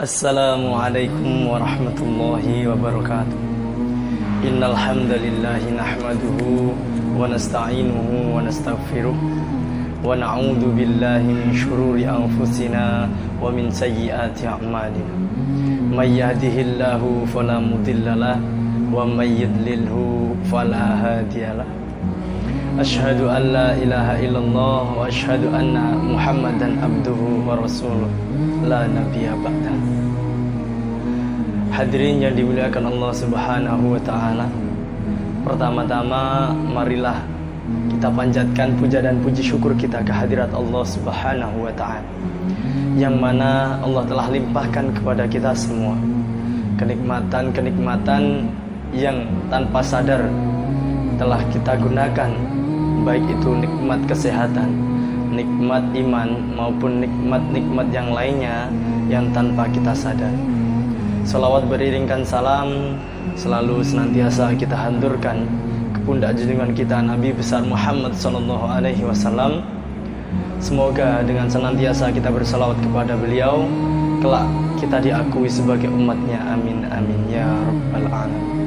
السلام عليكم ورحمة الله وبركاته. إن الحمد لله نحمده ونستعينه ونستغفره ونعوذ بالله من شرور أنفسنا ومن سيئات أعمالنا. من يهده الله فلا مضل له ومن يضلله فلا هادي له. An la ilaha illallah wa ashhadu anna Muhammadan abduhu wa rasuluh la nabiyya ba'da. Hadirin yang dimuliakan Allah Subhanahu wa taala. Pertama-tama marilah kita panjatkan puja dan puji syukur kita ke hadirat Allah Subhanahu wa taala. Yang mana Allah telah limpahkan kepada kita semua kenikmatan-kenikmatan yang tanpa sadar telah kita gunakan baik itu nikmat kesehatan, nikmat iman maupun nikmat-nikmat yang lainnya yang tanpa kita sadar. Salawat beriringkan salam selalu senantiasa kita hancurkan ke pundak junjungan kita Nabi besar Muhammad sallallahu alaihi wasallam. Semoga dengan senantiasa kita bersalawat kepada beliau kelak kita diakui sebagai umatnya amin amin ya rabbal alamin.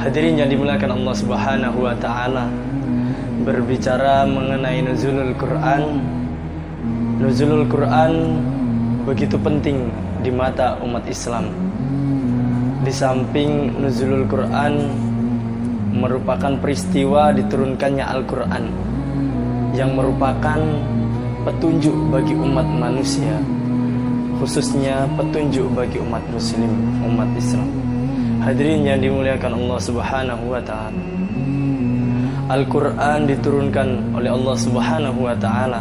Hadirin yang dimuliakan Allah Subhanahu wa taala berbicara mengenai nuzulul Quran. Nuzulul Quran begitu penting di mata umat Islam. Di samping nuzulul Quran merupakan peristiwa diturunkannya Al-Quran yang merupakan petunjuk bagi umat manusia khususnya petunjuk bagi umat muslim umat Islam hadirin yang dimuliakan Allah Subhanahu wa taala Al-Quran diturunkan oleh Allah Subhanahu wa Ta'ala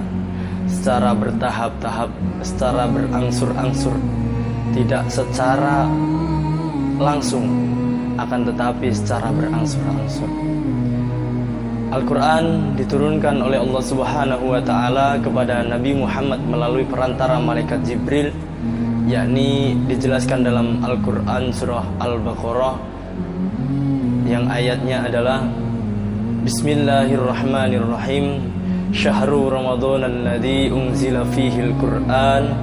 secara bertahap-tahap, secara berangsur-angsur, tidak secara langsung, akan tetapi secara berangsur-angsur. Al-Quran diturunkan oleh Allah Subhanahu wa Ta'ala kepada Nabi Muhammad melalui perantara malaikat Jibril, yakni dijelaskan dalam Al-Quran surah Al-Baqarah yang ayatnya adalah Bismillahirrahmanirrahim Syahrul Ramadan alladhi unzila fihi al-Qur'an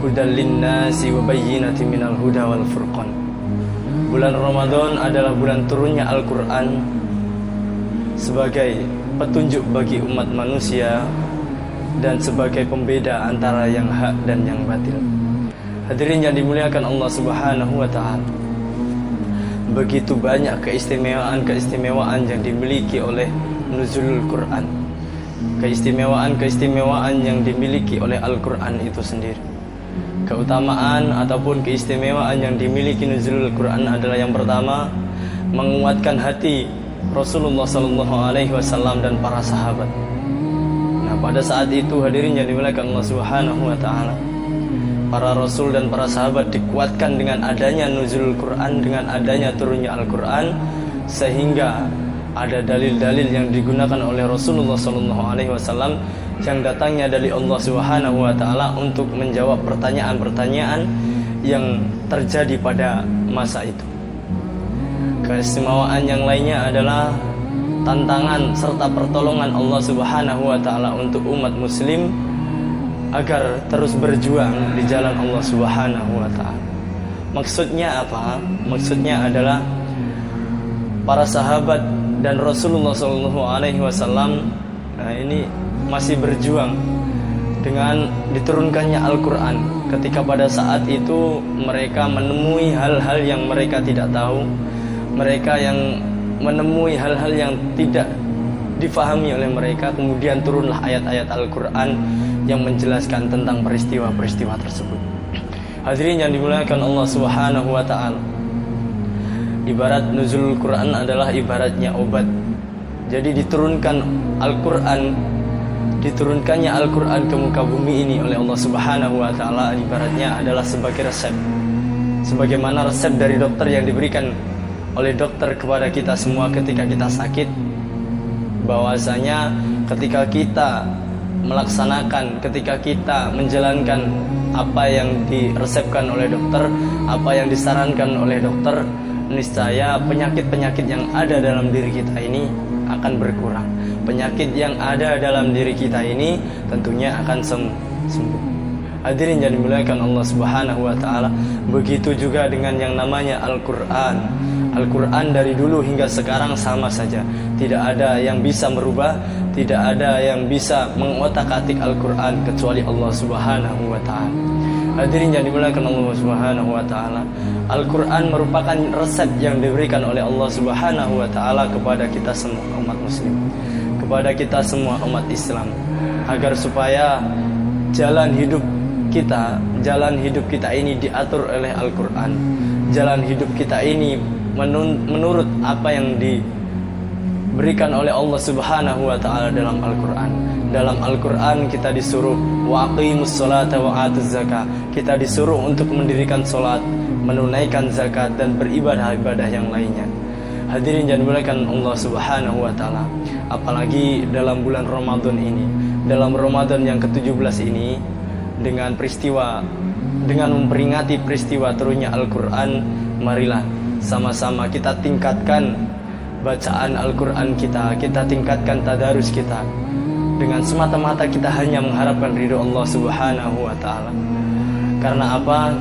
hudal linnasi wa bayyinatin minal huda wal furqan Bulan Ramadan adalah bulan turunnya Al-Qur'an sebagai petunjuk bagi umat manusia dan sebagai pembeda antara yang hak dan yang batil. Hadirin yang dimuliakan Allah Subhanahu wa taala begitu banyak keistimewaan-keistimewaan yang dimiliki oleh nuzulul Quran. Keistimewaan-keistimewaan yang dimiliki oleh Al-Quran itu sendiri. Keutamaan ataupun keistimewaan yang dimiliki nuzulul Quran adalah yang pertama menguatkan hati Rasulullah Sallallahu Alaihi Wasallam dan para sahabat. Nah pada saat itu hadirin yang dimuliakan Allah Subhanahu Wa Taala para rasul dan para sahabat dikuatkan dengan adanya nuzul Quran dengan adanya turunnya Al-Quran sehingga ada dalil-dalil yang digunakan oleh Rasulullah SAW yang datangnya dari Allah Subhanahu wa taala untuk menjawab pertanyaan-pertanyaan yang terjadi pada masa itu. Keistimewaan yang lainnya adalah tantangan serta pertolongan Allah Subhanahu wa taala untuk umat muslim agar terus berjuang di jalan Allah Subhanahu wa taala. Maksudnya apa? Maksudnya adalah para sahabat dan Rasulullah Shallallahu alaihi wasallam nah ini masih berjuang dengan diturunkannya Al-Qur'an ketika pada saat itu mereka menemui hal-hal yang mereka tidak tahu, mereka yang menemui hal-hal yang tidak difahami oleh mereka kemudian turunlah ayat-ayat Al-Qur'an yang menjelaskan tentang peristiwa-peristiwa tersebut. Hadirin yang dimuliakan Allah Subhanahu wa taala. Ibarat nuzul Quran adalah ibaratnya obat. Jadi diturunkan Al-Qur'an diturunkannya Al-Qur'an ke muka bumi ini oleh Allah Subhanahu wa taala ibaratnya adalah sebagai resep. Sebagaimana resep dari dokter yang diberikan oleh dokter kepada kita semua ketika kita sakit bahwasanya ketika kita melaksanakan ketika kita menjalankan apa yang diresepkan oleh dokter, apa yang disarankan oleh dokter, niscaya penyakit-penyakit yang ada dalam diri kita ini akan berkurang. Penyakit yang ada dalam diri kita ini tentunya akan sembuh. Hadirin yang dimuliakan Allah Subhanahu wa taala. Begitu juga dengan yang namanya Al-Qur'an. Al-Qur'an dari dulu hingga sekarang sama saja. Tidak ada yang bisa merubah, tidak ada yang bisa mengotak-atik Al-Qur'an kecuali Allah Subhanahu wa taala. Hadirin yang dimuliakan Allah Subhanahu wa taala. Al-Qur'an merupakan resep yang diberikan oleh Allah Subhanahu wa taala kepada kita semua umat muslim, kepada kita semua umat Islam agar supaya jalan hidup kita, jalan hidup kita ini diatur oleh Al-Quran. Jalan hidup kita ini menurut apa yang diberikan oleh Allah Subhanahu wa taala dalam Al-Qur'an. Dalam Al-Qur'an kita disuruh waqimus sholata wa atuz zakat. Kita disuruh untuk mendirikan salat, menunaikan zakat dan beribadah-ibadah yang lainnya. Hadirin dan muliakan Allah Subhanahu wa taala. Apalagi dalam bulan Ramadan ini, dalam Ramadan yang ke-17 ini dengan peristiwa dengan memperingati peristiwa turunnya Al-Qur'an, marilah sama-sama kita tingkatkan bacaan Al-Qur'an kita, kita tingkatkan tadarus kita. Dengan semata-mata kita hanya mengharapkan ridho Allah Subhanahu wa taala. Karena apa?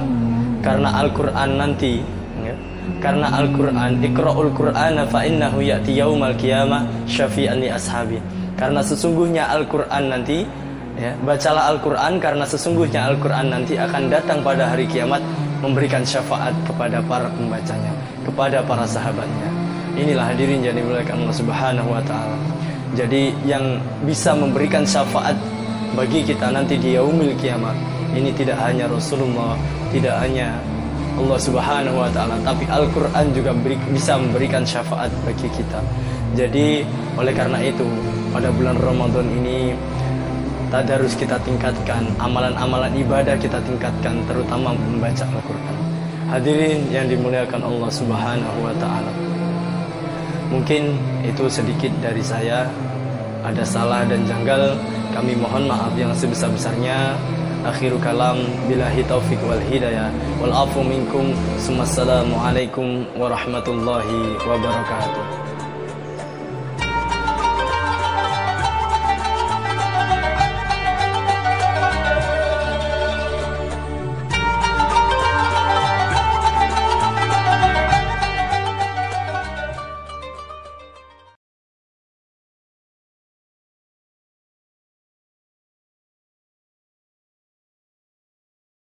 Karena Al-Qur'an nanti ya, karena Al-Qur'an Iqra'ul Qur'ana fa innahu ya'ti yaumal qiyamah syafi'an ashabi. Karena sesungguhnya Al-Qur'an nanti Ya, bacalah Al-Quran karena sesungguhnya Al-Quran nanti akan datang pada hari kiamat memberikan syafaat kepada para pembacanya, kepada para sahabatnya. Inilah hadirin jadi dimuliakan Allah Subhanahu wa taala. Jadi yang bisa memberikan syafaat bagi kita nanti di yaumil kiamat ini tidak hanya Rasulullah, tidak hanya Allah Subhanahu wa taala, tapi Al-Qur'an juga bisa memberikan syafaat bagi kita. Jadi oleh karena itu pada bulan Ramadan ini tadarus kita tingkatkan, amalan-amalan ibadah kita tingkatkan, terutama membaca Al-Quran. Hadirin yang dimuliakan Allah Subhanahu wa Ta'ala, mungkin itu sedikit dari saya. Ada salah dan janggal, kami mohon maaf yang sebesar-besarnya. Akhiru kalam billahi taufik wal hidayah wal afu minkum. Assalamualaikum warahmatullahi wabarakatuh.